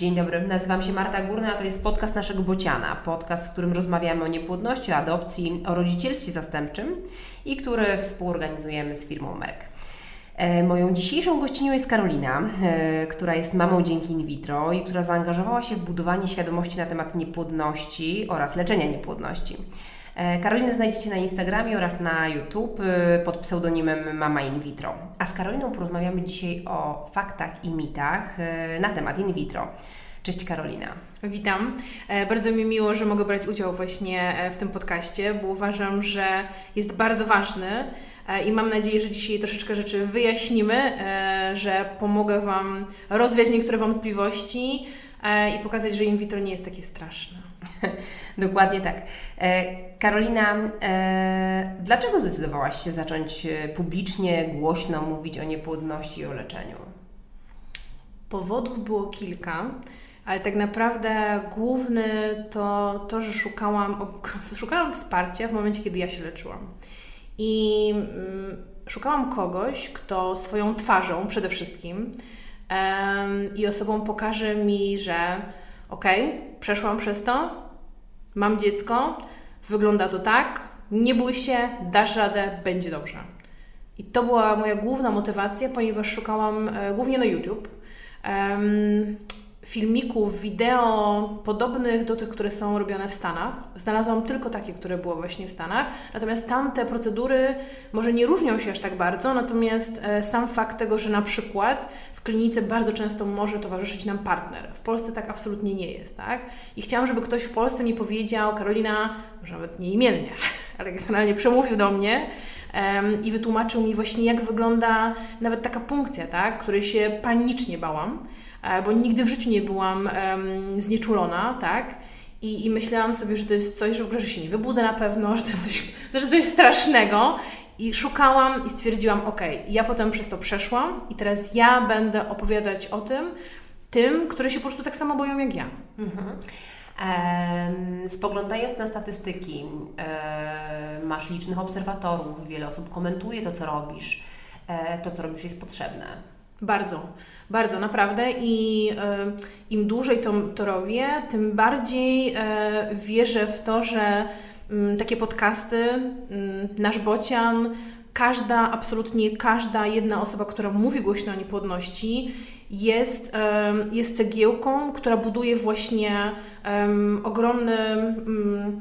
Dzień dobry, nazywam się Marta Górna, a to jest podcast naszego Bociana. Podcast, w którym rozmawiamy o niepłodności, o adopcji, o rodzicielstwie zastępczym i który współorganizujemy z firmą Merck. E, moją dzisiejszą gościnią jest Karolina, e, która jest mamą dzięki in vitro i która zaangażowała się w budowanie świadomości na temat niepłodności oraz leczenia niepłodności. E, Karolinę znajdziecie na Instagramie oraz na YouTube pod pseudonimem Mama In Vitro. A z Karoliną porozmawiamy dzisiaj o faktach i mitach na temat in vitro. Cześć Karolina. Witam. Bardzo mi miło, że mogę brać udział właśnie w tym podcaście, bo uważam, że jest bardzo ważny E, i mam nadzieję, że dzisiaj troszeczkę rzeczy wyjaśnimy, e, że pomogę Wam rozwiać niektóre wątpliwości e, i pokazać, że in vitro nie jest takie straszne. Dokładnie tak. Karolina, dlaczego zdecydowałaś się zacząć publicznie, głośno mówić o niepłodności i o leczeniu? Powodów było kilka, ale tak naprawdę główny to to, że szukałam, szukałam wsparcia w momencie, kiedy ja się leczyłam. I mm, szukałam kogoś, kto swoją twarzą przede wszystkim i osobą pokaże mi, że okej, okay, przeszłam przez to, mam dziecko, wygląda to tak, nie bój się, dasz radę, będzie dobrze. I to była moja główna motywacja, ponieważ szukałam e, głównie na YouTube filmików, wideo podobnych do tych, które są robione w Stanach. Znalazłam tylko takie, które było właśnie w Stanach. Natomiast tamte procedury może nie różnią się aż tak bardzo, natomiast e, sam fakt tego, że na przykład w klinice bardzo często może towarzyszyć nam partner. W Polsce tak absolutnie nie jest, tak? I chciałam, żeby ktoś w Polsce mi powiedział, Karolina, może nawet nie imiennie, ale generalnie przemówił do mnie, i wytłumaczył mi właśnie, jak wygląda nawet taka punkcja, tak, której się panicznie bałam. E, bo nigdy w życiu nie byłam um, znieczulona, tak? I, I myślałam sobie, że to jest coś, że w ogóle się nie wybudzę na pewno, że to jest coś, to jest strasznego. I szukałam i stwierdziłam, ok, ja potem przez to przeszłam i teraz ja będę opowiadać o tym, tym, które się po prostu tak samo boją jak ja. Mhm. Spoglądając na statystyki, masz licznych obserwatorów, wiele osób komentuje to, co robisz. E, to, co robisz, jest potrzebne. Bardzo, bardzo naprawdę. I e, im dłużej to, to robię, tym bardziej e, wierzę w to, że mm, takie podcasty, mm, nasz bocian, każda, absolutnie każda jedna osoba, która mówi głośno o niepłodności, jest, jest cegiełką, która buduje właśnie ogromny mm,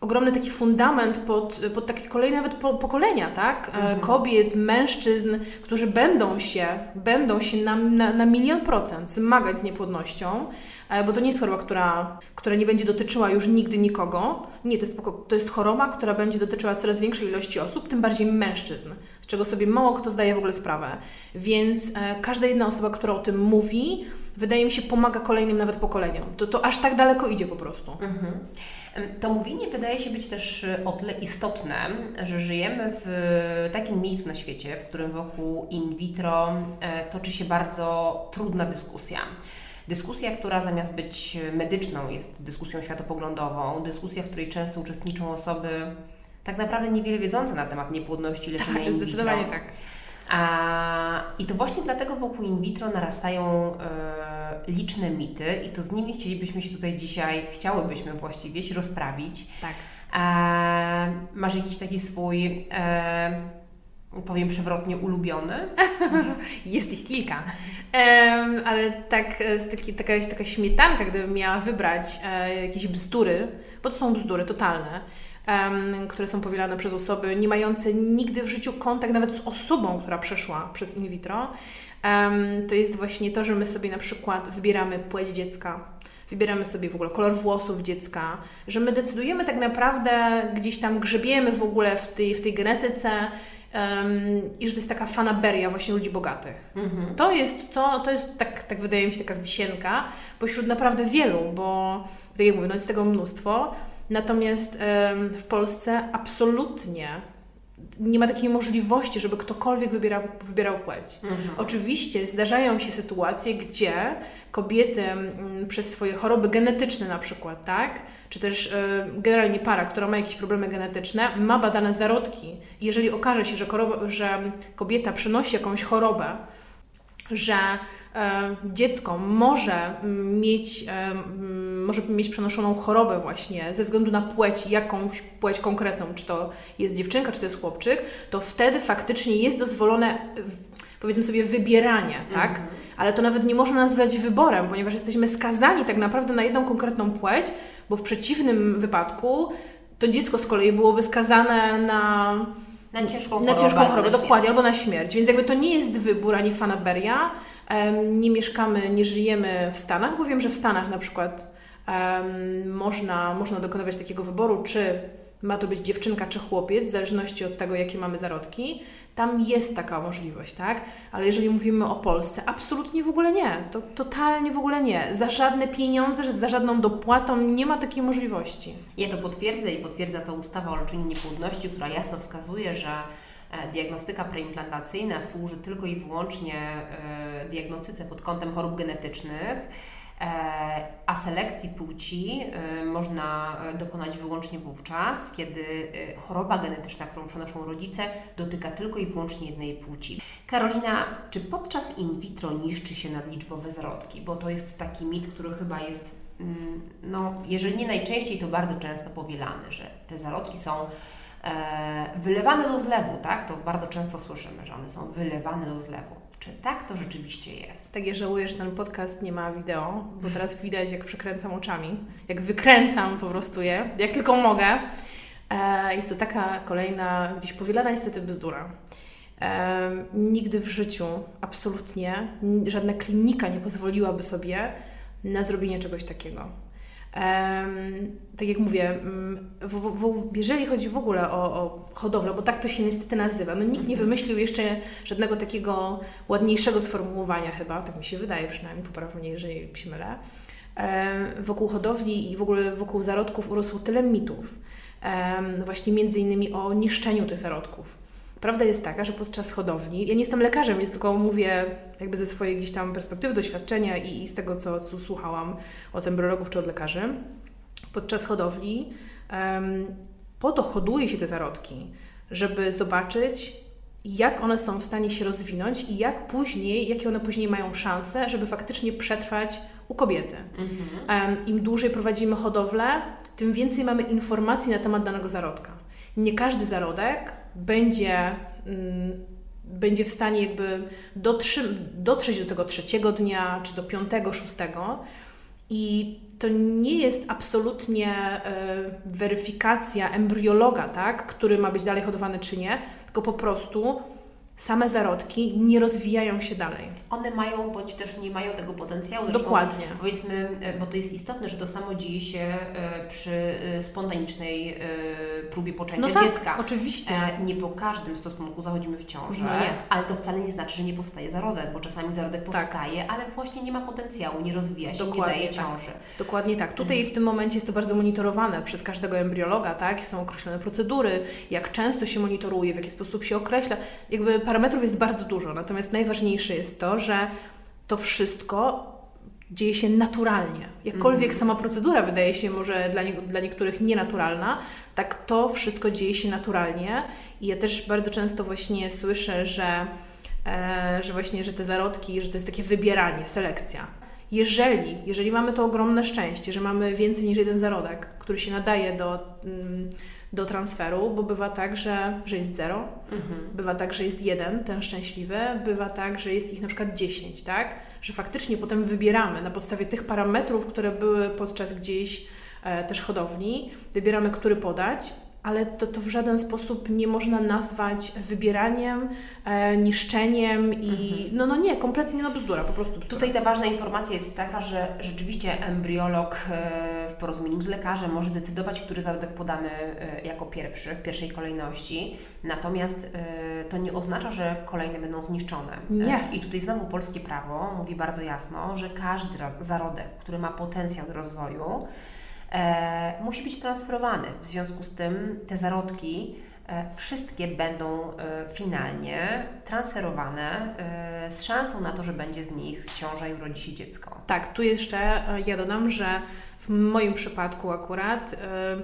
ogromny taki fundament pod, pod takie kolejne nawet po, pokolenia, tak? E, mhm. Kobiet, mężczyzn, którzy będą się, będą się na, na, na milion procent zmagać z niepłodnością, e, bo to nie jest choroba, która, która nie będzie dotyczyła już nigdy nikogo. Nie, to jest, to jest choroba, która będzie dotyczyła coraz większej ilości osób, tym bardziej mężczyzn, z czego sobie mało kto zdaje w ogóle sprawę. Więc e, każda jedna osoba, która o tym mówi, wydaje mi się, pomaga kolejnym nawet pokoleniom. To, to aż tak daleko idzie po prostu. Mhm. To mówienie wydaje się być też e, o tyle istotne, że żyjemy w takim miejscu na świecie, w którym wokół in vitro e, toczy się bardzo trudna dyskusja. Dyskusja, która zamiast być medyczną, jest dyskusją światopoglądową, dyskusja, w której często uczestniczą osoby tak naprawdę niewiele wiedzące na temat niepłodności, leczenia tak, in vitro. Zdecydowanie tak. A, I to właśnie dlatego wokół in vitro narastają e, liczne mity i to z nimi chcielibyśmy się tutaj dzisiaj, chciałybyśmy właściwie się rozprawić. Tak. A, masz jakiś taki swój, e, powiem przewrotnie, ulubiony? Jest ich kilka. ale tak, e, taki, taka, taka śmietanka, gdybym miała wybrać e, jakieś bzdury, bo to są bzdury totalne, um, które są powielane przez osoby nie mające nigdy w życiu kontakt nawet z osobą, która przeszła przez in vitro, to jest właśnie to, że my sobie na przykład wybieramy płeć dziecka, wybieramy sobie w ogóle kolor włosów dziecka, że my decydujemy tak naprawdę, gdzieś tam grzebiemy w ogóle w tej, w tej genetyce um, i że to jest taka fanaberia właśnie ludzi bogatych. Mhm. To jest, to, to jest tak, tak wydaje mi się taka wisienka pośród naprawdę wielu, bo tak jak mówię, no jest tego mnóstwo, Natomiast w Polsce absolutnie nie ma takiej możliwości, żeby ktokolwiek wybierał, wybierał płeć. Mhm. Oczywiście zdarzają się sytuacje, gdzie kobiety przez swoje choroby genetyczne na przykład, tak, czy też generalnie para, która ma jakieś problemy genetyczne, ma badane zarodki. I jeżeli okaże się, że, choroba, że kobieta przenosi jakąś chorobę, że dziecko może mieć, e, może mieć przenoszoną chorobę właśnie ze względu na płeć, jakąś płeć konkretną, czy to jest dziewczynka, czy to jest chłopczyk, to wtedy faktycznie jest dozwolone powiedzmy sobie wybieranie, tak? Mhm. Ale to nawet nie można nazwać wyborem, ponieważ jesteśmy skazani tak naprawdę na jedną konkretną płeć, bo w przeciwnym wypadku to dziecko z kolei byłoby skazane na na ciężką chorobę. Na ciężką chorobę, dokładnie, albo na śmierć. Więc jakby to nie jest wybór ani fanaberia. Nie mieszkamy, nie żyjemy w Stanach, bo wiem, że w Stanach na przykład można, można dokonywać takiego wyboru, czy ma to być dziewczynka czy chłopiec, w zależności od tego, jakie mamy zarodki. Tam jest taka możliwość, tak? Ale jeżeli mówimy o Polsce, absolutnie w ogóle nie. To totalnie w ogóle nie. Za żadne pieniądze, za żadną dopłatą nie ma takiej możliwości. Ja to potwierdzę i potwierdza to ustawa o leczeniu niepłodności, która jasno wskazuje, że diagnostyka preimplantacyjna służy tylko i wyłącznie e, diagnostyce pod kątem chorób genetycznych E, a selekcji płci e, można e, dokonać wyłącznie wówczas, kiedy choroba genetyczna, którą przenoszą rodzice, dotyka tylko i wyłącznie jednej płci. Karolina, czy podczas in vitro niszczy się nadliczbowe zarodki? Bo to jest taki mit, który chyba jest, mm, no, jeżeli nie najczęściej, to bardzo często powielany, że te zarodki są wylewane do zlewu, tak? To bardzo często słyszymy, że one są wylewane do zlewu. Czy tak to rzeczywiście jest? Tak, ja żałuję, że ten podcast nie ma wideo, bo teraz widać, jak przekręcam oczami, jak wykręcam po prostu je, jak tylko mogę. E, jest to taka kolejna, gdzieś powielana niestety bzdura. E, nigdy w życiu, absolutnie, żadna klinika nie pozwoliłaby sobie na zrobienie czegoś takiego. Tak jak mówię, mm, w, w, jeżeli chodzi w ogóle o, o, hodowlę, bo tak to się niestety nazywa, no nikt nie mhm. wymyślił jeszcze żadnego takiego ładniejszego sformułowania chyba, tak mi się wydaje przynajmniej, popraw mnie, jeżeli się mylę. Wokół hodowli i w ogóle wokół zarodków urosło tyle mitów, właśnie między innymi o niszczeniu tych zarodków. Prawda jest taka, że podczas hodowli, ja nie jestem lekarzem, więc tylko mówię jakby ze swojej gdzieś tam perspektywy, doświadczenia i, i z tego, co, co słuchałam od embryologów czy od lekarzy. Podczas hodowli um, po to hoduje się te zarodki, żeby zobaczyć, jak one są w stanie się rozwinąć i jak później, jakie one później mają szanse, żeby faktycznie przetrwać u kobiety. Mhm. Um, Im dłużej prowadzimy hodowlę, tym więcej mamy informacji na temat danego zarodka. Nie każdy zarodek będzie, mm, będzie w stanie jakby dotrzy, dotrzeć do tego trzeciego dnia, czy do piątego, szóstego. I to nie jest absolutnie y, weryfikacja embriologa, tak, który ma być dalej hodowany czy nie, tylko po prostu same zarodki nie rozwijają się dalej. One mają, bądź też nie mają tego potencjału. Zresztą, Dokładnie. Powiedzmy, e, bo to jest istotne, że to samo dzieje się e, przy e, spontanicznej próbie poczęcia no tak, dziecka. oczywiście. Nie po każdym stosunku zachodzimy w ciążę, no nie. ale to wcale nie znaczy, że nie powstaje zarodek, bo czasami zarodek tak. powstaje, tak. ale właśnie nie ma potencjału, nie rozwija się, Dokładnie nie daje tak. ciąży. Dokładnie tak. Tutaj mhm. w tym momencie jest to bardzo monitorowane przez każdego embriologa, tak? Są określone procedury, jak często się monitoruje, w jaki sposób się określa. Jakby parametrów jest bardzo dużo, natomiast najważniejsze jest to, że to wszystko dzieje się naturalnie. Jakkolwiek mm. sama procedura wydaje się może dla, nie, dla niektórych nienaturalna, tak to wszystko dzieje się naturalnie. I ja też bardzo często właśnie słyszę, że, e, że właśnie, że te zarodki, że to jest takie wybieranie, selekcja. Jeżeli, jeżeli mamy to ogromne szczęście, że mamy więcej niż jeden zarodek, który się nadaje do, mm, do transferu, bo bywa tak, że, że jest zero, mhm. bywa tak, że jest jeden, ten szczęśliwy, bywa tak, że jest ich na przykład dziesięć, tak? Że faktycznie potem wybieramy na podstawie tych parametrów, które były podczas gdzieś e, też hodowli, wybieramy, który podać ale to, to w żaden sposób nie można nazwać wybieraniem, e, niszczeniem i mhm. no, no nie, kompletnie no bzdura, po prostu bzdura. Tutaj ta ważna informacja jest taka, że rzeczywiście embriolog e, w porozumieniu z lekarzem może decydować, który zarodek podamy e, jako pierwszy, w pierwszej kolejności, natomiast e, to nie oznacza, że kolejne będą zniszczone. Nie. I tutaj znowu polskie prawo mówi bardzo jasno, że każdy zarodek, który ma potencjał do rozwoju, e, musi być transferowany. W związku z tym te zarodki e, wszystkie będą e, finalnie transferowane e, z szansą na to, że będzie z nich ciąża i urodzi się dziecko. Tak, tu jeszcze e, ja dodam, że w moim przypadku akurat e,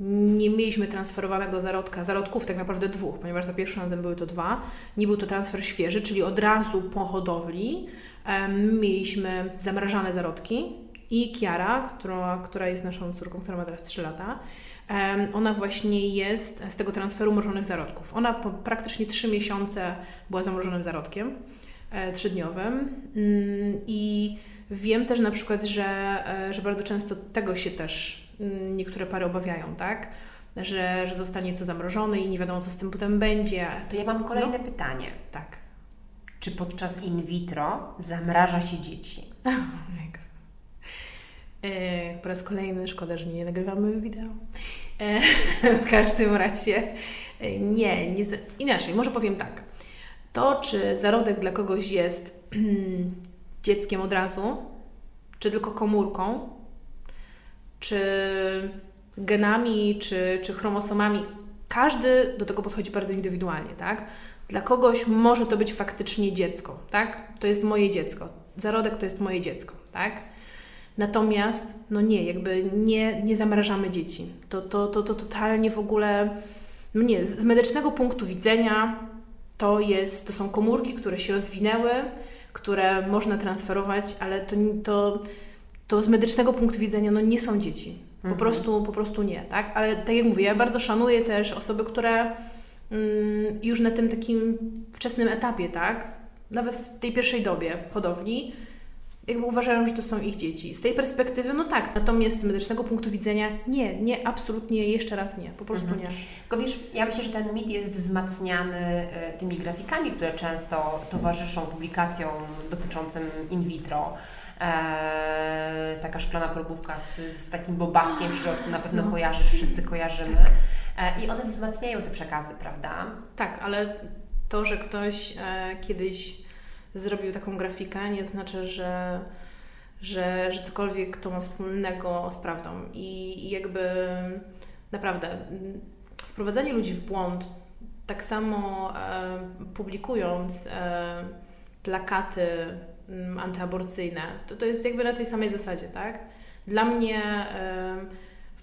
nie mieliśmy transferowanego zarodka, zarodków tak naprawdę dwóch, ponieważ za pierwszym razem były to dwa. Nie był to transfer świeży, czyli od razu po hodowli um, mieliśmy zamrażane zarodki i Kiara, która, która jest naszą córką, która ma teraz 3 lata, ona właśnie jest z tego transferu mrożonych zarodków. Ona praktycznie 3 miesiące była zamrożonym zarodkiem e, trzydniowym mm, i wiem też na przykład, że, e, że bardzo często tego się też Mm, niektóre pary obawiają, tak? Że, że zostanie to zamrożone i nie wiadomo, co z tym potem będzie. To ja mam kolejne no. pytanie. Tak. Czy podczas in vitro zamraża się dzieci? E, po raz kolejny, szkoda, że nie nagrywamy wideo. E, w każdym razie e, nie, nie, inaczej, może powiem tak. To, czy zarodek dla kogoś jest dzieckiem od razu, czy tylko komórką, czy genami, czy, czy chromosomami. Każdy do tego podchodzi bardzo indywidualnie, tak? Dla kogoś może to być faktycznie dziecko, tak? To jest moje dziecko. Zarodek to jest moje dziecko, tak? Natomiast, no nie, jakby nie, nie zamrażamy dzieci. To, to, to, to totalnie w ogóle, no nie, z medycznego punktu widzenia to, jest, to są komórki, które się rozwinęły, które można transferować, ale to, to to z medycznego punktu widzenia no, nie są dzieci. Po, mhm. prostu, po prostu nie, tak? Ale tak jak mówię, ja bardzo szanuję też osoby, które mm, już na tym takim wczesnym etapie, tak? Nawet w tej pierwszej dobie hodowli, jakby uważają, że to są ich dzieci. Z tej perspektywy, no tak, natomiast z medycznego punktu widzenia nie, nie, absolutnie, jeszcze raz nie, po prostu mhm. nie. Tylko wiesz, ja myślę, że ten mit jest wzmacniany e, tymi grafikami, które często towarzyszą publikacjom dotyczącym in vitro. Eee, taka szklana probówka z, z takim bobaskiem w środku, na pewno no. kojarzysz, wszyscy kojarzymy. Tak. E, I one wzmacniają te przekazy, prawda? Tak, ale to, że ktoś e, kiedyś zrobił taką grafikę, nie znaczy, że, że, że cokolwiek to ma wspólnego z prawdą. I, i jakby naprawdę wprowadzanie ludzi w błąd, tak samo e, publikując e, plakaty antyaborcyjne, to, to jest jakby na tej samej zasadzie, tak? Dla mnie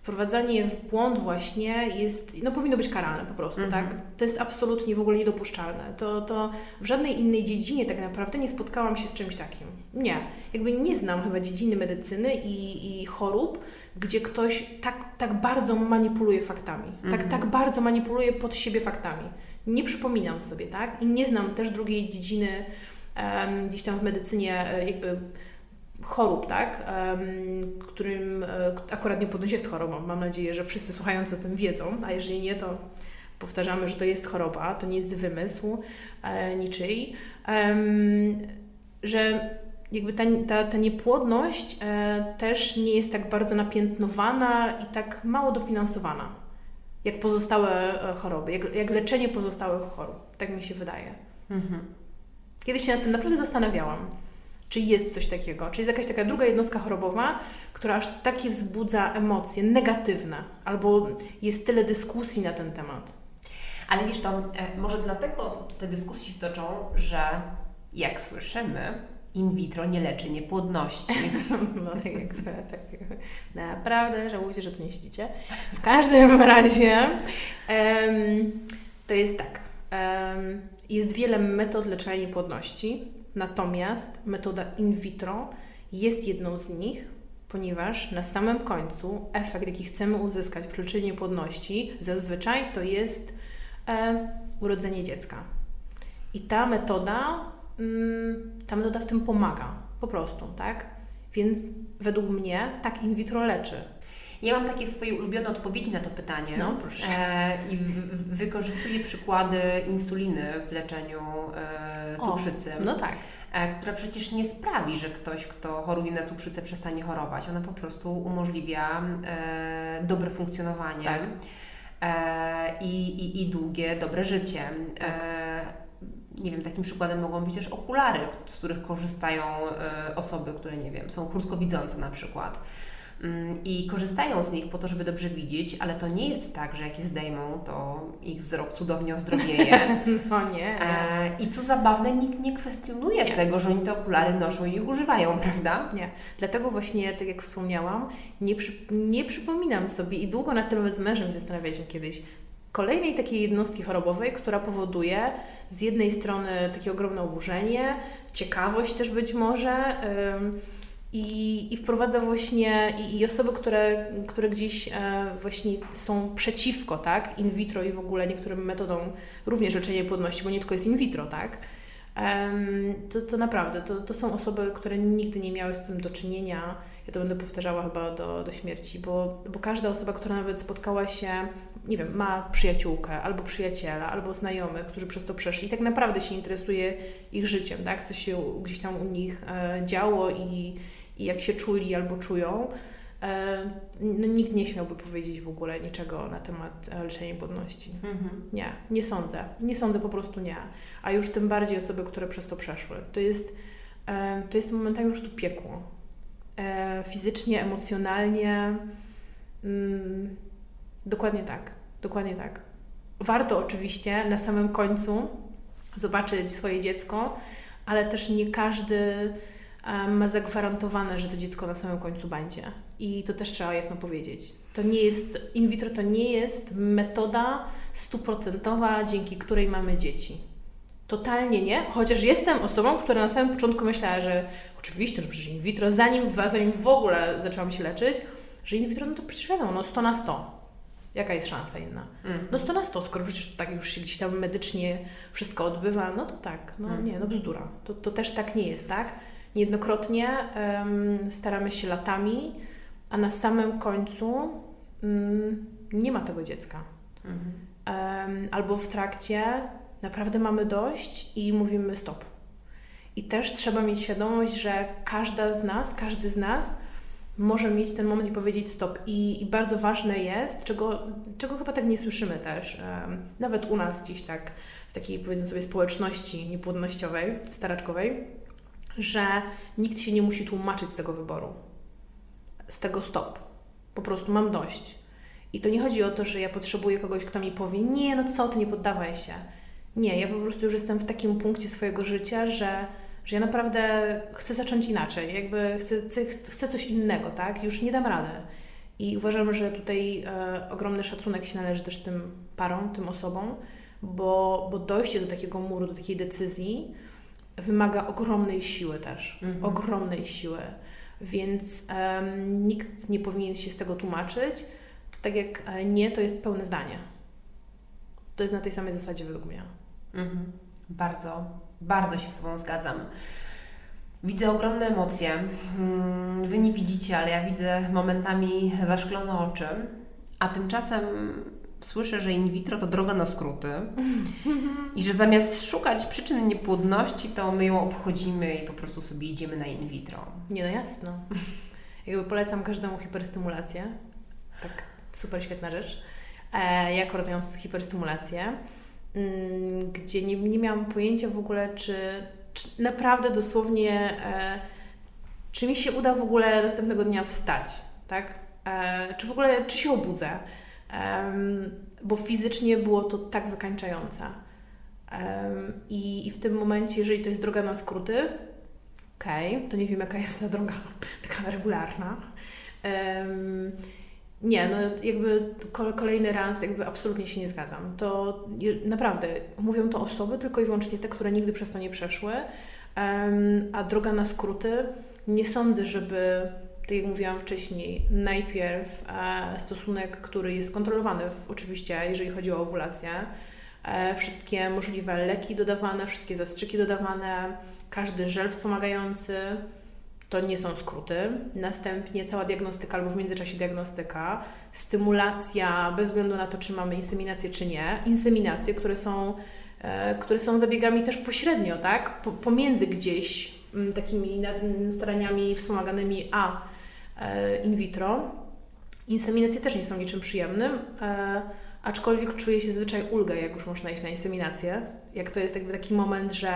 wprowadzanie w błąd właśnie jest, no powinno być karalne po prostu, tak? Mhm. To jest absolutnie w ogóle niedopuszczalne. To, to w żadnej innej dziedzinie tak naprawdę nie spotkałam się z czymś takim. Nie. Jakby nie znam chyba dziedziny medycyny i, i chorób, gdzie ktoś tak, tak bardzo manipuluje faktami. Tak, mhm. tak bardzo manipuluje pod siebie faktami. Nie przypominam sobie, tak? I nie znam też drugiej dziedziny gdzieś tam w medycynie e, jakby chorób, tak, którym e, akurat niepłodność jest chorobą. Mam nadzieję, że wszyscy słuchający o tym wiedzą, a jeżeli nie, to powtarzamy, że to jest choroba, to nie jest wymysł e, niczyj, że jakby ta, ta, ta niepłodność też nie jest tak bardzo napiętnowana i tak mało dofinansowana, jak pozostałe choroby, jak, jak leczenie pozostałych chorób. Tak mi się wydaje. Mhm. Kiedyś się nad tym naprawdę zastanawiałam, czy jest coś takiego, czy jest jakaś taka druga jednostka chorobowa, która aż takie wzbudza emocje negatywne, albo jest tyle dyskusji na ten temat. Ale wiesz, to e, może dlatego te dyskusje się toczą, że jak słyszymy, in vitro nie leczy niepłodności. No tak jak tak. Naprawdę żałuję, że tu nie siedzicie. W każdym razie um, to jest tak. Um, jest wiele metod leczenia niepłodności, natomiast metoda in vitro jest jedną z nich, ponieważ na samym końcu efekt, jaki chcemy uzyskać przy leczeniu niepłodności, zazwyczaj to jest e, urodzenie dziecka. I ta metoda, mm, ta metoda w tym pomaga, po prostu, tak? Więc według mnie tak in vitro leczy. Ja mam takie swoje ulubione odpowiedzi na to pytanie. No, proszę. E, I wykorzystuję przykłady insuliny w leczeniu e, cukrzycy. O, no tak. E, która przecież nie sprawi, że ktoś, kto choruje na cukrzycę, przestanie chorować. Ona po prostu umożliwia e, dobre funkcjonowanie. Tak. E, i, i, i długie, dobre życie. Tak. E, nie wiem, takim przykładem mogą być też okulary, z których korzystają osoby, które, nie wiem, są krótkowidzące na przykład. Mm, i korzystają z nich po to, żeby dobrze widzieć, ale to nie jest tak, że jak je zdejmą, to ich wzrok cudownie ozdrowieje. No nie. E, I co zabawne, nikt nie kwestionuje Nie. tego, że oni te okulary noszą i ich używają, prawda? Nie. Dlatego właśnie, tak jak wspomniałam, nie, przy, nie przypominam sobie i długo nad tym z mężem zastanawialiśmy kiedyś, kolejnej takiej jednostki chorobowej, która powoduje z jednej strony takie ogromne oburzenie, ciekawość też być może ym, i, i wprowadza właśnie i, i osoby, które, które gdzieś e, właśnie są przeciwko, tak, in vitro i w ogóle niektórym metodom również leczenia płodności, bo nie tylko jest in vitro, tak, to, to naprawdę, to, to są osoby, które nigdy nie miały z tym do czynienia. Ja to będę powtarzała chyba do, do śmierci, bo, bo każda osoba, która nawet spotkała się, nie wiem, ma przyjaciółkę, albo przyjaciela, albo znajomych, którzy przez to przeszli, tak naprawdę się interesuje ich życiem, tak? Co się gdzieś tam u nich e, działo i, i jak się czuli albo czują. E, no, nikt nie śmiałby powiedzieć w ogóle niczego na temat e, leczenia płodności. Mhm. Nie, nie sądzę. Nie sądzę, po prostu nie. A już tym bardziej osoby, które przez to przeszły. To jest, e, to jest momentami po prostu piekło. Fizycznie, emocjonalnie. Mm, dokładnie tak. Dokładnie tak. Warto oczywiście na samym końcu zobaczyć swoje dziecko, ale też nie każdy ma zagwarantowane, że to dziecko na samym końcu będzie. I to też trzeba jasno powiedzieć. To nie jest, in vitro to nie jest metoda stuprocentowa, dzięki której mamy dzieci. Totalnie nie, chociaż jestem osobą, która na samym początku myślała, że oczywiście, no przecież in vitro, zanim, zanim w ogóle zaczęłam się leczyć, że in vitro, no to przecież wiadomo, no 100 na 100. Jaka jest szansa inna? Mhm. No 100 na 100, skoro przecież tak już się gdzieś tam medycznie wszystko odbywa, no to tak, no Mhm. nie, no bzdura. To, to też tak nie jest, tak? Niejednokrotnie staramy się latami, a na samym końcu mm, nie ma tego dziecka. Mhm. Albo w trakcie naprawdę mamy dość i mówimy stop. I też trzeba mieć świadomość, że każda z nas, każdy z nas może mieć ten moment i powiedzieć stop. I, i bardzo ważne jest, czego, czego chyba tak nie słyszymy też, nawet u nas gdzieś tak, w takiej powiedzmy sobie społeczności niepłodnościowej, staraczkowej, że nikt się nie musi tłumaczyć z tego wyboru, z tego stop. Po prostu mam dość. I to nie chodzi o to, że ja potrzebuję kogoś, kto mi powie, nie, no co ty, nie poddawaj się. Nie, ja po prostu już jestem w takim punkcie swojego życia, że, że ja naprawdę chcę zacząć inaczej, jakby chcę, chcę, chcę coś innego, tak? Już nie dam rady. I uważam, że tutaj e, ogromny szacunek się należy też tym parom, tym osobom, bo, bo dojście do takiego muru, do takiej decyzji wymaga ogromnej siły też. Mhm. Ogromnej siły. Więc em, nikt nie powinien się z tego tłumaczyć. To tak jak e, nie, to jest pełne zdanie. To jest na tej samej zasadzie według mnie. Mhm. Bardzo, bardzo się z Tobą zgadzam. Widzę ogromne emocje. Mm, Wy nie widzicie, ale ja widzę momentami zaszklone oczy, a tymczasem słyszę, że in vitro to droga na skróty i że zamiast szukać przyczyn niepłodności, to my ją obchodzimy i po prostu sobie idziemy na in vitro. Nie, no jasno. Jakby polecam każdemu hiperstymulację. Tak, super świetna rzecz. E, ja akurat miałam hiperstymulację, mm, gdzie nie, nie miałam pojęcia w ogóle, czy, czy naprawdę dosłownie, e, czy mi się uda w ogóle następnego dnia wstać, tak? E, czy w ogóle, czy się obudzę. Bo fizycznie było to tak wykańczające. I, I w tym momencie, jeżeli to jest droga na skróty, okej, to nie wiem jaka jest ta droga taka regularna. Nie, no jakby kol- kolejny raz jakby absolutnie się nie zgadzam. To naprawdę mówią to osoby tylko i wyłącznie te, które nigdy przez to nie przeszły, a droga na skróty nie sądzę, żeby tak jak mówiłam wcześniej, najpierw e, stosunek, który jest kontrolowany oczywiście, jeżeli chodzi o owulację, e, wszystkie możliwe leki dodawane, wszystkie zastrzyki dodawane, każdy żel wspomagający, to nie są skróty. Następnie cała diagnostyka albo w międzyczasie diagnostyka, stymulacja bez względu na to, czy mamy inseminację, czy nie, inseminacje, które są, e, które są zabiegami też pośrednio, tak? Po, pomiędzy gdzieś takimi na- m, staraniami wspomaganymi a e, in vitro. Inseminacje też nie są niczym przyjemnym, e, aczkolwiek czuje się zazwyczaj ulgę, jak już można iść na inseminację. Jak to jest jakby taki moment, że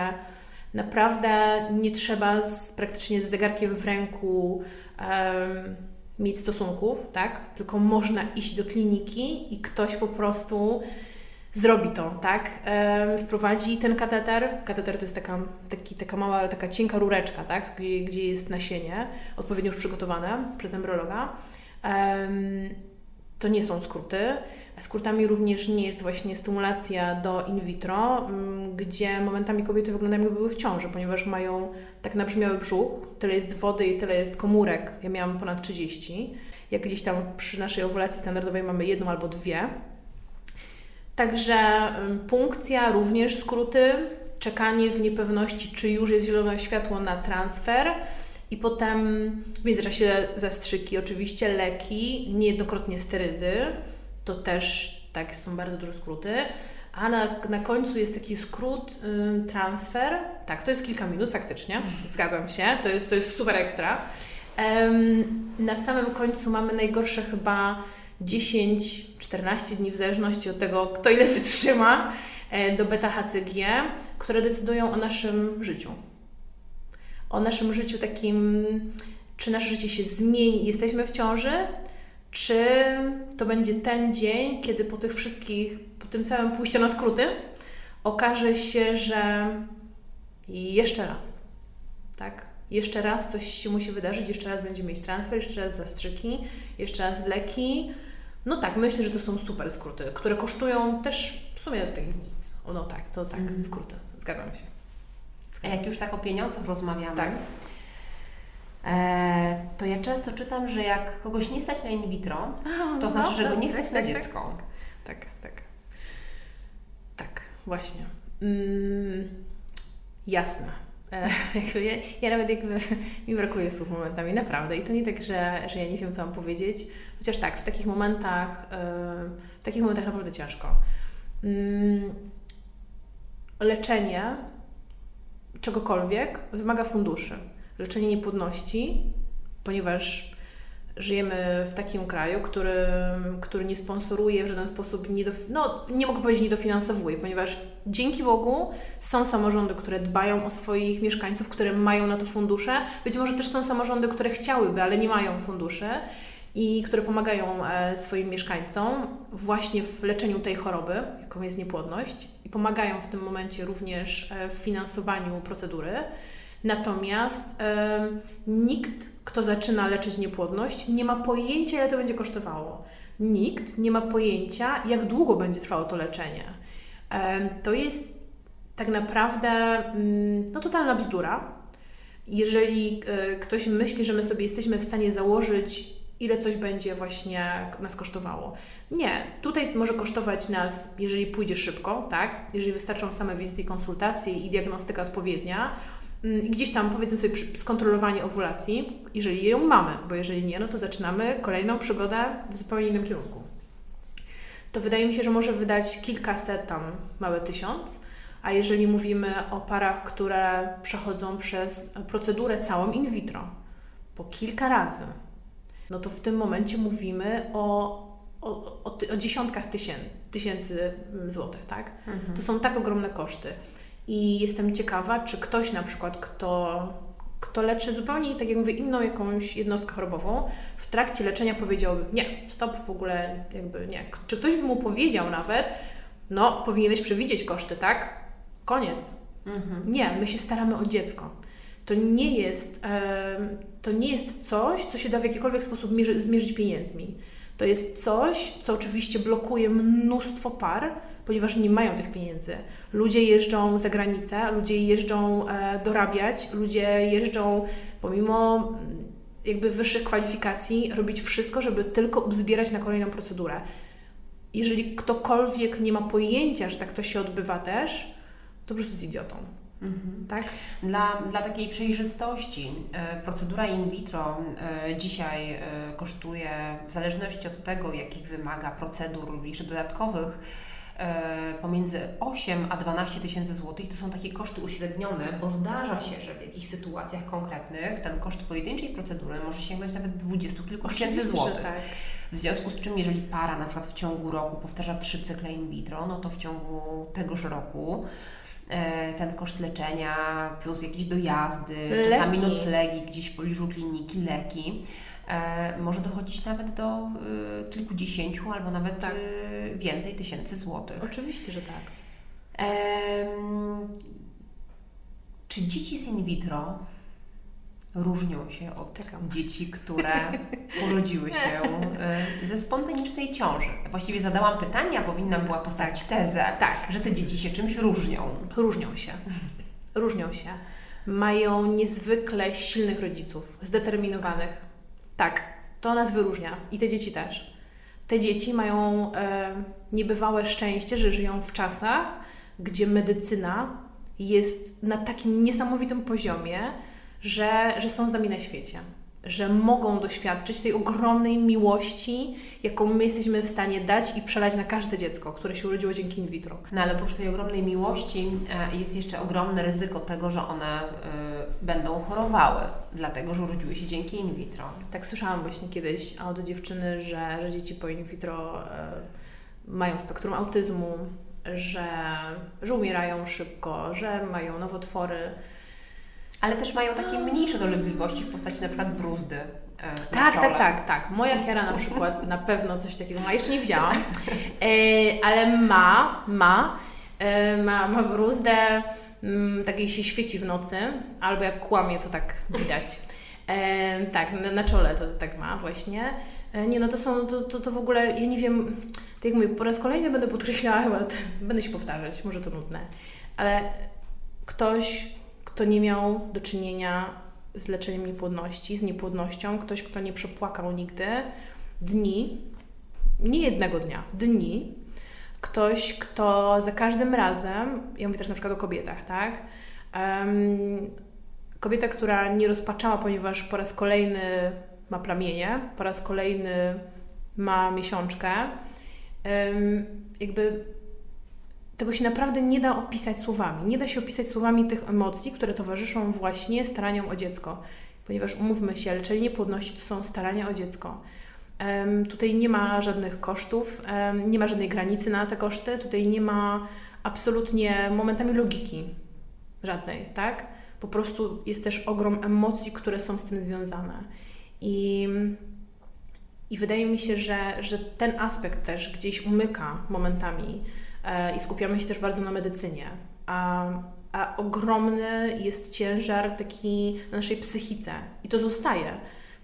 naprawdę nie trzeba z, praktycznie z zegarkiem w ręku em, mieć stosunków, tak? Tylko można iść do kliniki i ktoś po prostu zrobi to, tak? wprowadzi ten kateter. Kateter to jest taka, taki, taka mała, taka cienka rureczka, tak? Gdzie, gdzie jest nasienie, odpowiednio już przygotowane przez embryologa. to nie są skróty. Skrótami również nie jest właśnie stymulacja do in vitro, gdzie momentami kobiety wyglądają jakby były w ciąży, ponieważ mają tak nabrzmiały brzuch, tyle jest wody i tyle jest komórek. Ja miałam ponad 30. Jak gdzieś tam przy naszej owulacji standardowej mamy jedną albo dwie. Także punkcja, również skróty, czekanie w niepewności, czy już jest zielone światło na transfer i potem w międzyczasie zastrzyki, oczywiście leki, niejednokrotnie sterydy, to też tak są bardzo duże skróty. A na, na końcu jest taki skrót transfer. Tak, to jest kilka minut faktycznie, zgadzam się, to jest, to jest super ekstra. Um, na samym końcu mamy najgorsze chyba 10-14 dni, w zależności od tego, kto ile wytrzyma, e, do beta-HCG, które decydują o naszym życiu. O naszym życiu takim, czy nasze życie się zmieni, jesteśmy w ciąży, czy to będzie ten dzień, kiedy po tych wszystkich, po tym całym pójściu na skróty, okaże się, że jeszcze raz, tak? Jeszcze raz coś się musi wydarzyć, jeszcze raz będziemy mieć transfer, jeszcze raz zastrzyki, jeszcze raz leki. No tak, myślę, że to są super skróty, które kosztują też w sumie tak nic. O, no tak, to tak, mm. skróty. Zgadzam się. Zgadzam. A jak już tak o pieniądzach rozmawiamy, tak. E, to ja często czytam, że jak kogoś nie stać na in vitro, to no, znaczy, że go tak, nie stać tak, na tak, dziecko. Tak, tak. Tak, tak właśnie. Mm, jasne. E, ja, ja, nawet jakby mi brakuje słów momentami, naprawdę. I to nie tak, że, że ja nie wiem, co mam powiedzieć. Chociaż tak, w takich momentach, e, w takich momentach naprawdę ciężko. Mm, leczenie czegokolwiek wymaga funduszy leczenie niepłodności, ponieważ żyjemy w takim kraju, który, który nie sponsoruje w żaden sposób, nie, do, no, nie mogę powiedzieć nie dofinansowuje, ponieważ dzięki Bogu są samorządy, które dbają o swoich mieszkańców, które mają na to fundusze. Być może też są samorządy, które chciałyby, ale nie mają funduszy i które pomagają e, swoim mieszkańcom właśnie w leczeniu tej choroby, jaką jest niepłodność, i pomagają w tym momencie również e, w finansowaniu procedury. Natomiast nikt, kto zaczyna leczyć niepłodność, nie ma pojęcia, ile to będzie kosztowało. Nikt nie ma pojęcia, jak długo będzie trwało to leczenie. to jest tak naprawdę mm, no, totalna bzdura. Jeżeli e, ktoś myśli, że my sobie jesteśmy w stanie założyć, ile coś będzie właśnie nas kosztowało. Nie, tutaj może kosztować nas, jeżeli pójdzie szybko, tak? Jeżeli wystarczą same wizyty i konsultacje i diagnostyka odpowiednia, gdzieś tam powiedzmy sobie skontrolowanie owulacji, jeżeli ją mamy, bo jeżeli nie, no to zaczynamy kolejną przygodę w zupełnie innym kierunku. To wydaje mi się, że może wydać kilkaset tam, małe tysiąc, a jeżeli mówimy o parach, które przechodzą przez procedurę całą in vitro, po kilka razy, no to w tym momencie mówimy o, o, o, o dziesiątkach tysięcy, tysięcy mm, złotych, tak? Mhm. To są tak ogromne koszty. I jestem ciekawa, czy ktoś na przykład, kto, kto leczy zupełnie, tak jak mówię, inną jakąś jednostkę chorobową, w trakcie leczenia powiedziałby, nie, stop, w ogóle jakby nie. Czy ktoś by mu powiedział nawet, no, powinieneś przewidzieć koszty, tak? Koniec. Mhm. Nie, my się staramy o dziecko. To nie jest, to nie jest coś, co się da w jakikolwiek sposób mierzy, zmierzyć pieniędzmi. To jest coś, co oczywiście blokuje mnóstwo par, ponieważ nie mają tych pieniędzy. Ludzie jeżdżą za granicę, ludzie jeżdżą e, dorabiać, ludzie jeżdżą pomimo mm, jakby wyższych kwalifikacji robić wszystko, żeby tylko zbierać na kolejną procedurę. Jeżeli ktokolwiek nie ma pojęcia, że tak to się odbywa też, to po prostu jest idiotą. Mhm. Tak? Dla, dla takiej przejrzystości e, procedura in vitro e, dzisiaj e, kosztuje, w zależności od tego, jakich wymaga procedur jeszcze dodatkowych, pomiędzy 8 a 12 tysięcy złotych. To są takie koszty uśrednione, bo zdarza się, że w jakichś sytuacjach konkretnych ten koszt pojedynczej procedury może sięgnąć nawet 20 kilku tysięcy złotych. Tak. W związku z czym, jeżeli para na przykład w ciągu roku powtarza trzy cykle in vitro, no to w ciągu tegoż roku ten koszt leczenia, plus jakieś dojazdy, leki. czasami noclegi gdzieś w pobliżu kliniki, leki, e, może dochodzić nawet do y, kilkudziesięciu albo nawet Tak. więcej tysięcy złotych. Oczywiście, że tak. Czy dzieci z in vitro różnią się od Czekam. dzieci, które urodziły się e, ze spontanicznej ciąży? Ja właściwie zadałam pytanie, a powinnam była postawić tezę, Tak. że te dzieci się czymś różnią. Różnią się. Różnią się. Mają niezwykle silnych rodziców, zdeterminowanych. Tak, to nas wyróżnia. I te dzieci też. Te dzieci mają e, niebywałe szczęście, że żyją w czasach, gdzie medycyna jest na takim niesamowitym poziomie, że, że są z nami na świecie. Że mogą doświadczyć tej ogromnej miłości, jaką my jesteśmy w stanie dać i przelać na każde dziecko, które się urodziło dzięki in vitro. No ale oprócz tej ogromnej miłości e, jest jeszcze ogromne ryzyko tego, że one e, będą chorowały, dlatego że urodziły się dzięki in vitro. Tak słyszałam właśnie kiedyś od dziewczyny, że, że dzieci po in vitro e, mają spektrum autyzmu, że, że umierają szybko, że mają nowotwory. Ale też mają takie mniejsze dolegliwości w postaci na przykład bruzdy. e, Tak, tak, tak, tak. Moja Kiara na przykład na pewno coś takiego ma. Jeszcze nie widziałam, e, ale ma, ma, e, ma, ma bruzdę, mm, tak jej się świeci w nocy, albo jak kłamie, to tak widać. E, tak, na, na czole to tak ma właśnie. E, nie no, to są, to, to, to w ogóle, ja nie wiem, tak jak mówię, po raz kolejny będę podkreślała, chyba to, będę się powtarzać, może to nudne, ale ktoś, kto nie miał do czynienia z leczeniem niepłodności, z niepłodnością, ktoś, kto nie przepłakał nigdy. Dni, nie jednego dnia, dni, ktoś, kto za każdym razem, ja mówię też na przykład o kobietach, tak? Em, kobieta, która nie rozpaczała, ponieważ po raz kolejny ma plamienie, po raz kolejny ma miesiączkę, em, jakby tego się naprawdę nie da opisać słowami. Nie da się opisać słowami tych emocji, które towarzyszą właśnie staraniom o dziecko. Ponieważ umówmy się, leczenie niepłodności to są starania o dziecko. Em, tutaj nie ma żadnych kosztów, em, nie ma żadnej granicy na te koszty, tutaj nie ma absolutnie momentami logiki żadnej, tak? Po prostu jest też ogrom emocji, które są z tym związane. I, i wydaje mi się, że, że ten aspekt też gdzieś umyka momentami i skupiamy się też bardzo na medycynie. A, a ogromny jest ciężar taki na naszej psychice i to zostaje.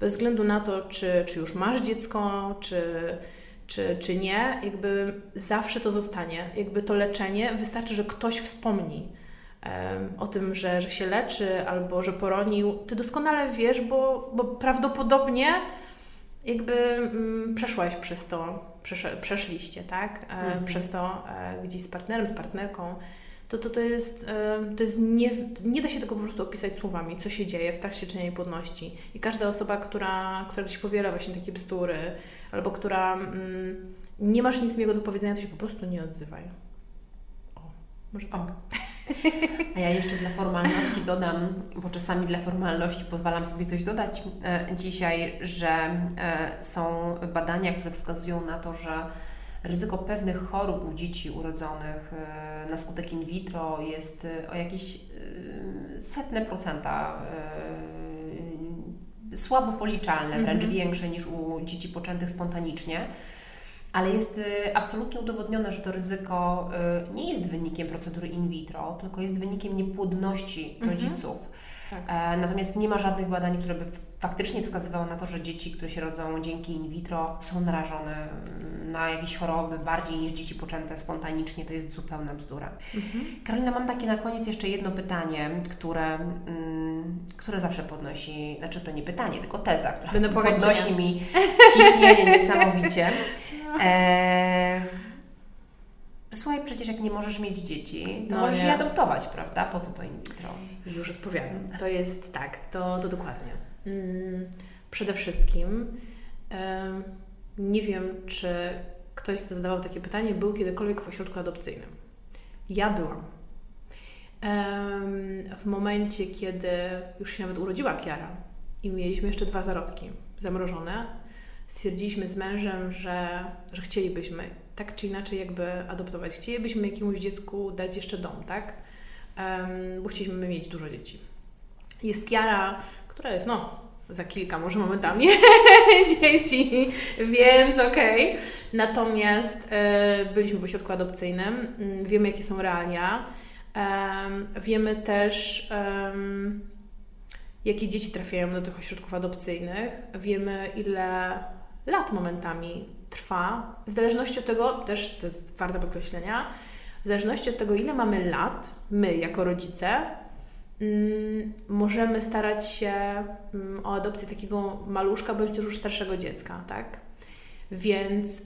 Bez względu na to, czy, czy już masz dziecko, czy, czy, czy nie, jakby zawsze to zostanie. Jakby to leczenie, wystarczy, że ktoś wspomni em, o tym, że, że się leczy albo że poronił. Ty doskonale wiesz, bo, bo prawdopodobnie jakby mm, przeszłaś przez to, przesz, przeszliście, tak? E, Mhm. Przez to e, gdzieś z partnerem, z partnerką. To, to, to jest, e, to jest nie, nie da się tego po prostu opisać słowami, co się dzieje w trakcie leczenia niepłodności. I każda osoba, która, która gdzieś powiela właśnie takie bzdury, albo która mm, nie masz nic miłego do powiedzenia, to się po prostu nie odzywaj. O, może tak. O. A ja jeszcze dla formalności dodam, bo czasami dla formalności pozwalam sobie coś dodać e, dzisiaj, że e, są badania, które wskazują na to, że ryzyko pewnych chorób u dzieci urodzonych e, na skutek in vitro jest o jakieś setne procenta słabo policzalne, wręcz Mhm. większe niż u dzieci poczętych spontanicznie. Ale jest y, absolutnie udowodnione, że to ryzyko y, nie jest wynikiem procedury in vitro, tylko jest wynikiem niepłodności Mhm. rodziców. Tak. E, natomiast nie ma żadnych badań, które by faktycznie wskazywały na to, że dzieci, które się rodzą dzięki in vitro, są narażone mm, na jakieś choroby bardziej niż dzieci poczęte spontanicznie. To jest zupełna bzdura. Mhm. Karolina, mam takie na koniec jeszcze jedno pytanie, które, mm, które zawsze podnosi, znaczy to nie pytanie, tylko teza, która Będę podnosi mi ciśnienie niesamowicie. E, słuchaj, przecież jak nie możesz mieć dzieci, to No możesz nie. je adoptować, prawda? Po co to in vitro? Już odpowiadam. To jest tak, to, to dokładnie. Mm, Przede wszystkim nie wiem, czy ktoś, kto zadawał takie pytanie, był kiedykolwiek w ośrodku adopcyjnym. Ja byłam. W momencie, kiedy już się nawet urodziła Kiara i mieliśmy jeszcze dwa zarodki zamrożone, stwierdziliśmy z mężem, że, że chcielibyśmy tak czy inaczej jakby adoptować. Chcielibyśmy jakiemuś dziecku dać jeszcze dom, tak? Em, bo chcieliśmy mieć dużo dzieci. Jest Kiara, która jest no za kilka może momentami dzieci, więc okej. Okay. Natomiast e, byliśmy w ośrodku adopcyjnym, mm, wiemy jakie są realia, wiemy też jakie dzieci trafiają do tych ośrodków adopcyjnych, wiemy ile lat momentami trwa, w zależności od tego, też to jest warte podkreślenia, w zależności od tego, ile mamy lat, my jako rodzice, mm, możemy starać się mm, o adopcję takiego maluszka bądź też już starszego dziecka, tak? Więc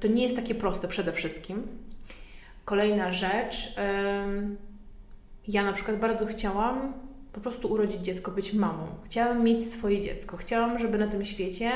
to nie jest takie proste przede wszystkim. Kolejna rzecz, ja na przykład bardzo chciałam po prostu urodzić dziecko, być mamą. Chciałam mieć swoje dziecko. Chciałam, żeby na tym świecie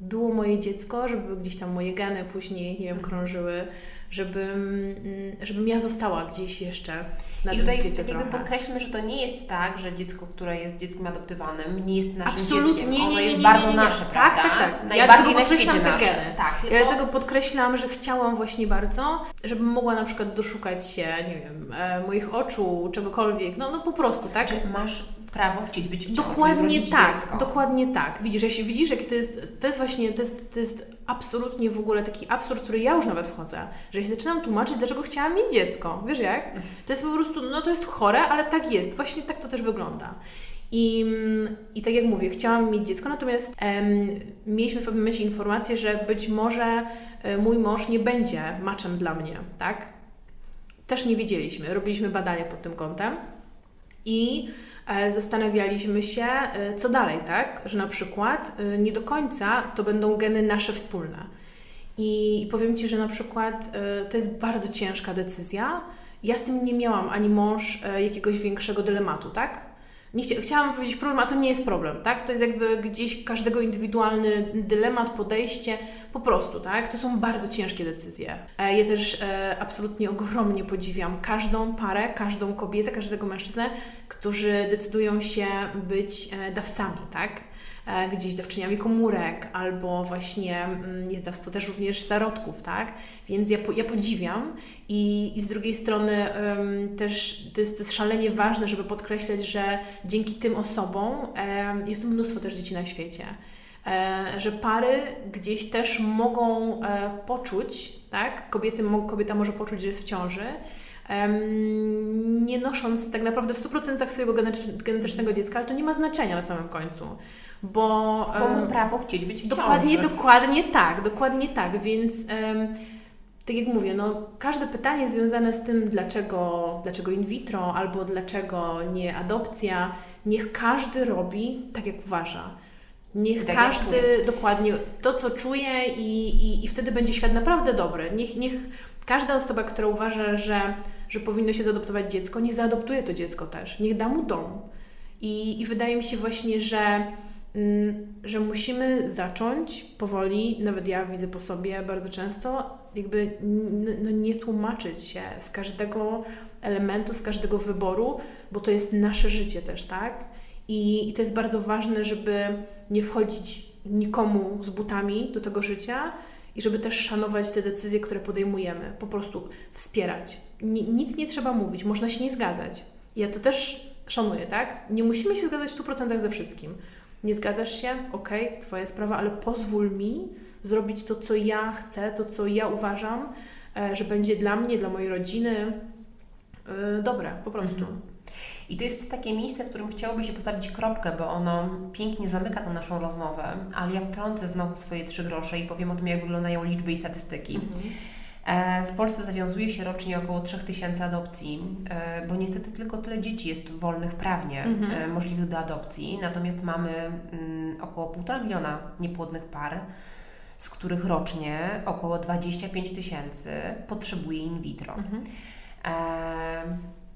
było moje dziecko, żeby gdzieś tam moje geny później, nie wiem, krążyły, żebym, żebym ja została gdzieś jeszcze na I tym tutaj świecie tak jakby podkreślmy, że to nie jest tak, że dziecko, które jest dzieckiem adoptowanym, nie jest naszym Absolutnie, dzieckiem. Nie, nie, nie, jest bardzo nasze, prawda? Tak, tak, tak. Ja dlatego podkreślam te geny. Tak. Ja dlatego podkreślam, że chciałam właśnie bardzo, żebym mogła na przykład doszukać się, nie wiem, e, moich oczu, czegokolwiek, no, no po prostu, tak? Czy masz prawo chcieć być w ciąży, Dokładnie tak, dziecko. dokładnie tak. Widzisz, jeśli widzisz, jakie to jest, to jest właśnie, to jest, to jest absolutnie w ogóle taki absurd, który ja już nawet wchodzę, że jeśli zaczynam tłumaczyć, dlaczego chciałam mieć dziecko, wiesz jak? To jest po prostu, no to jest chore, ale tak jest, właśnie tak to też wygląda. I, I tak jak mówię, chciałam mieć dziecko, natomiast em, mieliśmy w pewnym momencie informację, że być może e, mój mąż nie będzie maczem dla mnie, tak? Też nie wiedzieliśmy, robiliśmy badania pod tym kątem i zastanawialiśmy się, e, co dalej, tak? Że na przykład e, nie do końca to będą geny nasze wspólne. I powiem Ci, że na przykład to jest bardzo ciężka decyzja. Ja z tym nie miałam ani mąż jakiegoś większego dylematu, tak? Nie chcia, chciałam powiedzieć problem, a to nie jest problem, tak? To jest jakby gdzieś każdego indywidualny dylemat, podejście, po prostu, tak? To są bardzo ciężkie decyzje. E, ja też e, absolutnie ogromnie podziwiam każdą parę, każdą kobietę, każdego mężczyznę, którzy decydują się być e, dawcami, tak? E, gdzieś dawczyniami komórek, albo właśnie mm, jest dawstwo też również zarodków, tak? Więc ja, ja podziwiam i, i z drugiej strony um, też to jest, to jest szalenie ważne, żeby podkreślać, że dzięki tym osobom um, jest tu mnóstwo też dzieci na świecie. E, że pary gdzieś też mogą e, poczuć, tak? Kobiety, kobieta może poczuć, że jest w ciąży, nie nosząc tak naprawdę w 100% swojego genetycznego dziecka, ale to nie ma znaczenia na samym końcu. Bo, bo mam prawo chcieć być w Dokładnie, ciąży. dokładnie tak, dokładnie tak, więc tak jak mówię, no, każde pytanie związane z tym, dlaczego, dlaczego in vitro albo dlaczego nie adopcja, niech każdy robi tak, jak uważa. Niech tak każdy dokładnie to, co czuje, i, i, i wtedy będzie świat naprawdę dobry. Niech, niech każda osoba, która uważa, że, że powinno się zaadoptować dziecko, nie zaadoptuje to dziecko też. Niech da mu dom. I, i wydaje mi się właśnie, że Mm, że musimy zacząć powoli, nawet ja widzę po sobie bardzo często, jakby no, nie tłumaczyć się z każdego elementu, z każdego wyboru, bo to jest nasze życie też, tak? I, I to jest bardzo ważne, żeby nie wchodzić nikomu z butami do tego życia i żeby też szanować te decyzje, które podejmujemy. Po prostu wspierać. nic nie trzeba mówić, można się nie zgadzać. Ja to też szanuję, tak? Nie musimy się zgadzać w 100% ze wszystkim nie zgadzasz się? Okej, okay, Twoja sprawa, ale pozwól mi zrobić to, co ja chcę, to, co ja uważam, e, że będzie dla mnie, dla mojej rodziny e, dobre, po prostu. Mhm. I to jest takie miejsce, w którym chciałoby się postawić kropkę, bo ono pięknie zamyka tą naszą rozmowę, ale ja wtrącę znowu swoje trzy grosze i powiem o tym, jak wyglądają liczby i statystyki. Mhm. E, w Polsce zawiązuje się rocznie około 3000 adopcji, e, bo niestety tylko tyle dzieci jest wolnych prawnie mhm. E, możliwych do adopcji, natomiast mamy mm, około 1,5 miliona niepłodnych par, z których rocznie około 25 tysięcy potrzebuje in vitro. Mhm.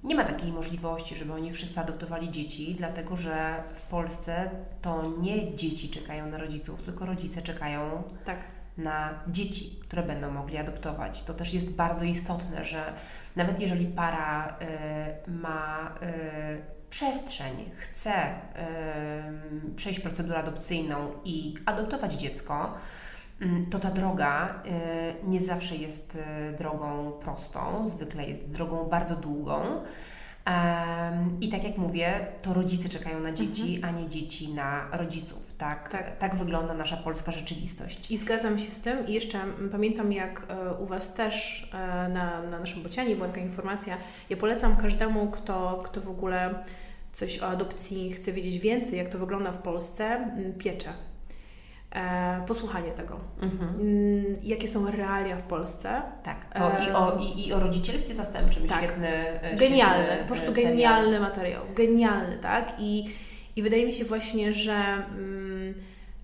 Nie ma takiej możliwości, żeby oni wszyscy adoptowali dzieci, dlatego że w Polsce to nie dzieci czekają na rodziców, tylko rodzice czekają tak na dzieci, które będą mogli adoptować. To też jest bardzo istotne, że nawet jeżeli para y, ma y, przestrzeń, chce y, przejść procedurę adopcyjną i adoptować dziecko, to ta droga nie zawsze jest drogą prostą, zwykle jest drogą bardzo długą. I tak jak mówię, to rodzice czekają na dzieci, mhm. a nie dzieci na rodziców. Tak, tak. tak wygląda nasza polska rzeczywistość. I zgadzam się z tym. I jeszcze pamiętam, jak e, u Was też e, na, na naszym bocianie była taka informacja. Ja polecam każdemu, kto, kto w ogóle coś o adopcji chce wiedzieć więcej, jak to wygląda w Polsce, piecze e, posłuchanie tego. Mhm. Mm, jakie są realia w Polsce. Tak, to e, i, o, i, i o rodzicielstwie zastępczym tak. świetny e, Genialny, świetny po prostu serial. genialny materiał. Genialny, tak? I, i wydaje mi się właśnie, że, mm,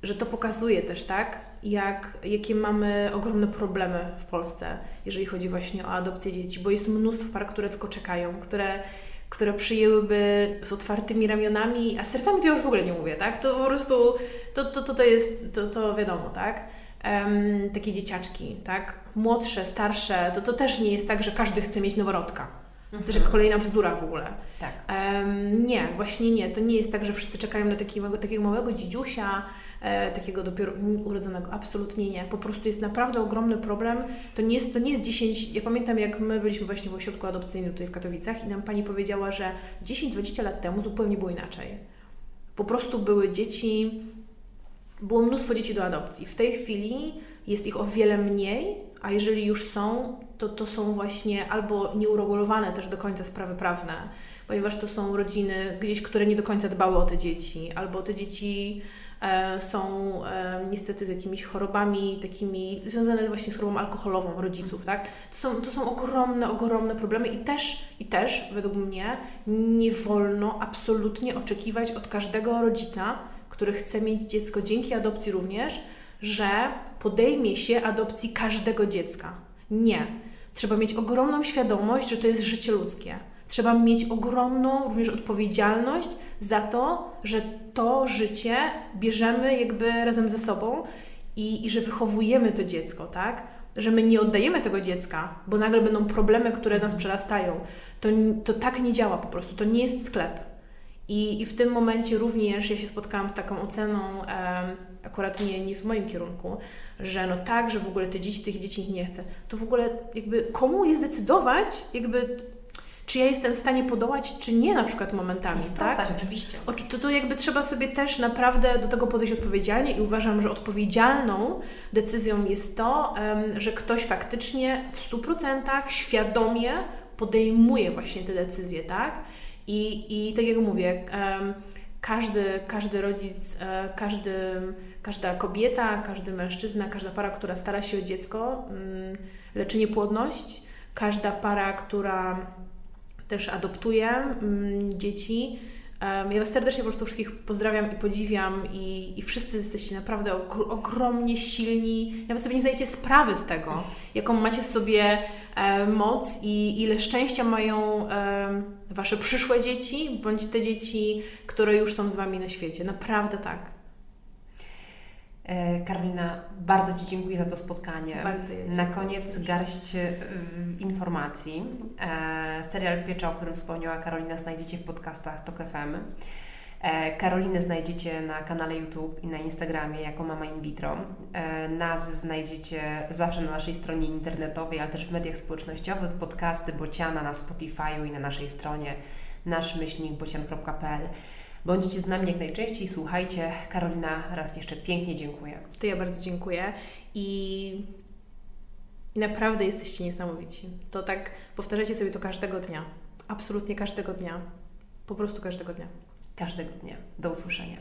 że to pokazuje też, tak? Jak, jakie mamy ogromne problemy w Polsce, jeżeli chodzi właśnie o adopcję dzieci, bo jest mnóstwo par, które tylko czekają, które które przyjęłyby z otwartymi ramionami, a z sercami to ja już w ogóle nie mówię, tak? To po prostu, to, to, to, to jest, to, to wiadomo, tak? Um, takie dzieciaczki, tak? Młodsze, starsze, to, to też nie jest tak, że każdy chce mieć noworodka. To też jak kolejna bzdura w ogóle. Tak. Um, nie, właśnie nie. To nie jest tak, że wszyscy czekają na takiego, takiego małego dzidziusia, e, takiego dopiero urodzonego. Absolutnie nie. Po prostu jest naprawdę ogromny problem. To nie jest, to nie jest 10... Ja pamiętam, jak my byliśmy właśnie w ośrodku adopcyjnym tutaj w Katowicach i nam Pani powiedziała, że 10-20 lat temu zupełnie było inaczej. Po prostu były dzieci... Było mnóstwo dzieci do adopcji. W tej chwili jest ich o wiele mniej, a jeżeli już są, to to są właśnie albo nieuregulowane też do końca sprawy prawne, ponieważ to są rodziny gdzieś, które nie do końca dbały o te dzieci, albo te dzieci są e, niestety z jakimiś chorobami takimi związane właśnie z chorobą alkoholową rodziców, tak? To są, to są ogromne, ogromne problemy i też, i też według mnie nie wolno absolutnie oczekiwać od każdego rodzica, który chce mieć dziecko dzięki adopcji również, że podejmie się adopcji każdego dziecka. Nie. Trzeba mieć ogromną świadomość, że to jest życie ludzkie. Trzeba mieć ogromną również odpowiedzialność za to, że to życie bierzemy jakby razem ze sobą i, i że wychowujemy to dziecko, tak? Że my nie oddajemy tego dziecka, bo nagle będą problemy, które nas przerastają. To, to tak nie działa po prostu. To nie jest sklep. I, I w tym momencie również ja się spotkałam z taką oceną, akurat nie, nie w moim kierunku, że no tak, że w ogóle te dzieci, tych dzieci nie chce. To w ogóle jakby komu jest decydować, jakby czy ja jestem w stanie podołać, czy nie na przykład momentami, Sprostać, tak? oczywiście. O, to, to jakby trzeba sobie też naprawdę do tego podejść odpowiedzialnie i uważam, że odpowiedzialną decyzją jest to, że ktoś faktycznie w 100% świadomie podejmuje właśnie te decyzje, tak? I, i tak jak mówię, każdy, każdy rodzic, e, każdy, każda kobieta, każdy mężczyzna, każda para, która stara się o dziecko, mm, leczy niepłodność, każda para, która też adoptuje mm, dzieci, ja Was serdecznie po prostu wszystkich pozdrawiam i podziwiam i, i wszyscy jesteście naprawdę ogromnie silni. Nawet sobie nie zdajecie sprawy z tego, jaką macie w sobie e, moc i ile szczęścia mają e, Wasze przyszłe dzieci, bądź te dzieci, które już są z Wami na świecie. Naprawdę tak. E, Karolina, bardzo Ci dziękuję za to spotkanie. Bardzo Na koniec garść y, informacji. E, serial Piecza, o którym wspomniała Karolina, znajdziecie w podcastach TOK FM. E, Karolinę znajdziecie na kanale YouTube i na Instagramie jako Mama In Vitro. E, nas znajdziecie zawsze na naszej stronie internetowej, ale też w mediach społecznościowych, podcasty Bociana na Spotify'u i na naszej stronie naszmyślnikbocian.pl. Bądźcie z nami jak najczęściej, słuchajcie. Karolina, raz jeszcze pięknie dziękuję. To ja bardzo dziękuję i, naprawdę jesteście niesamowici. To tak powtarzacie sobie to każdego dnia. Absolutnie każdego dnia. Po prostu każdego dnia. Każdego dnia. Do usłyszenia.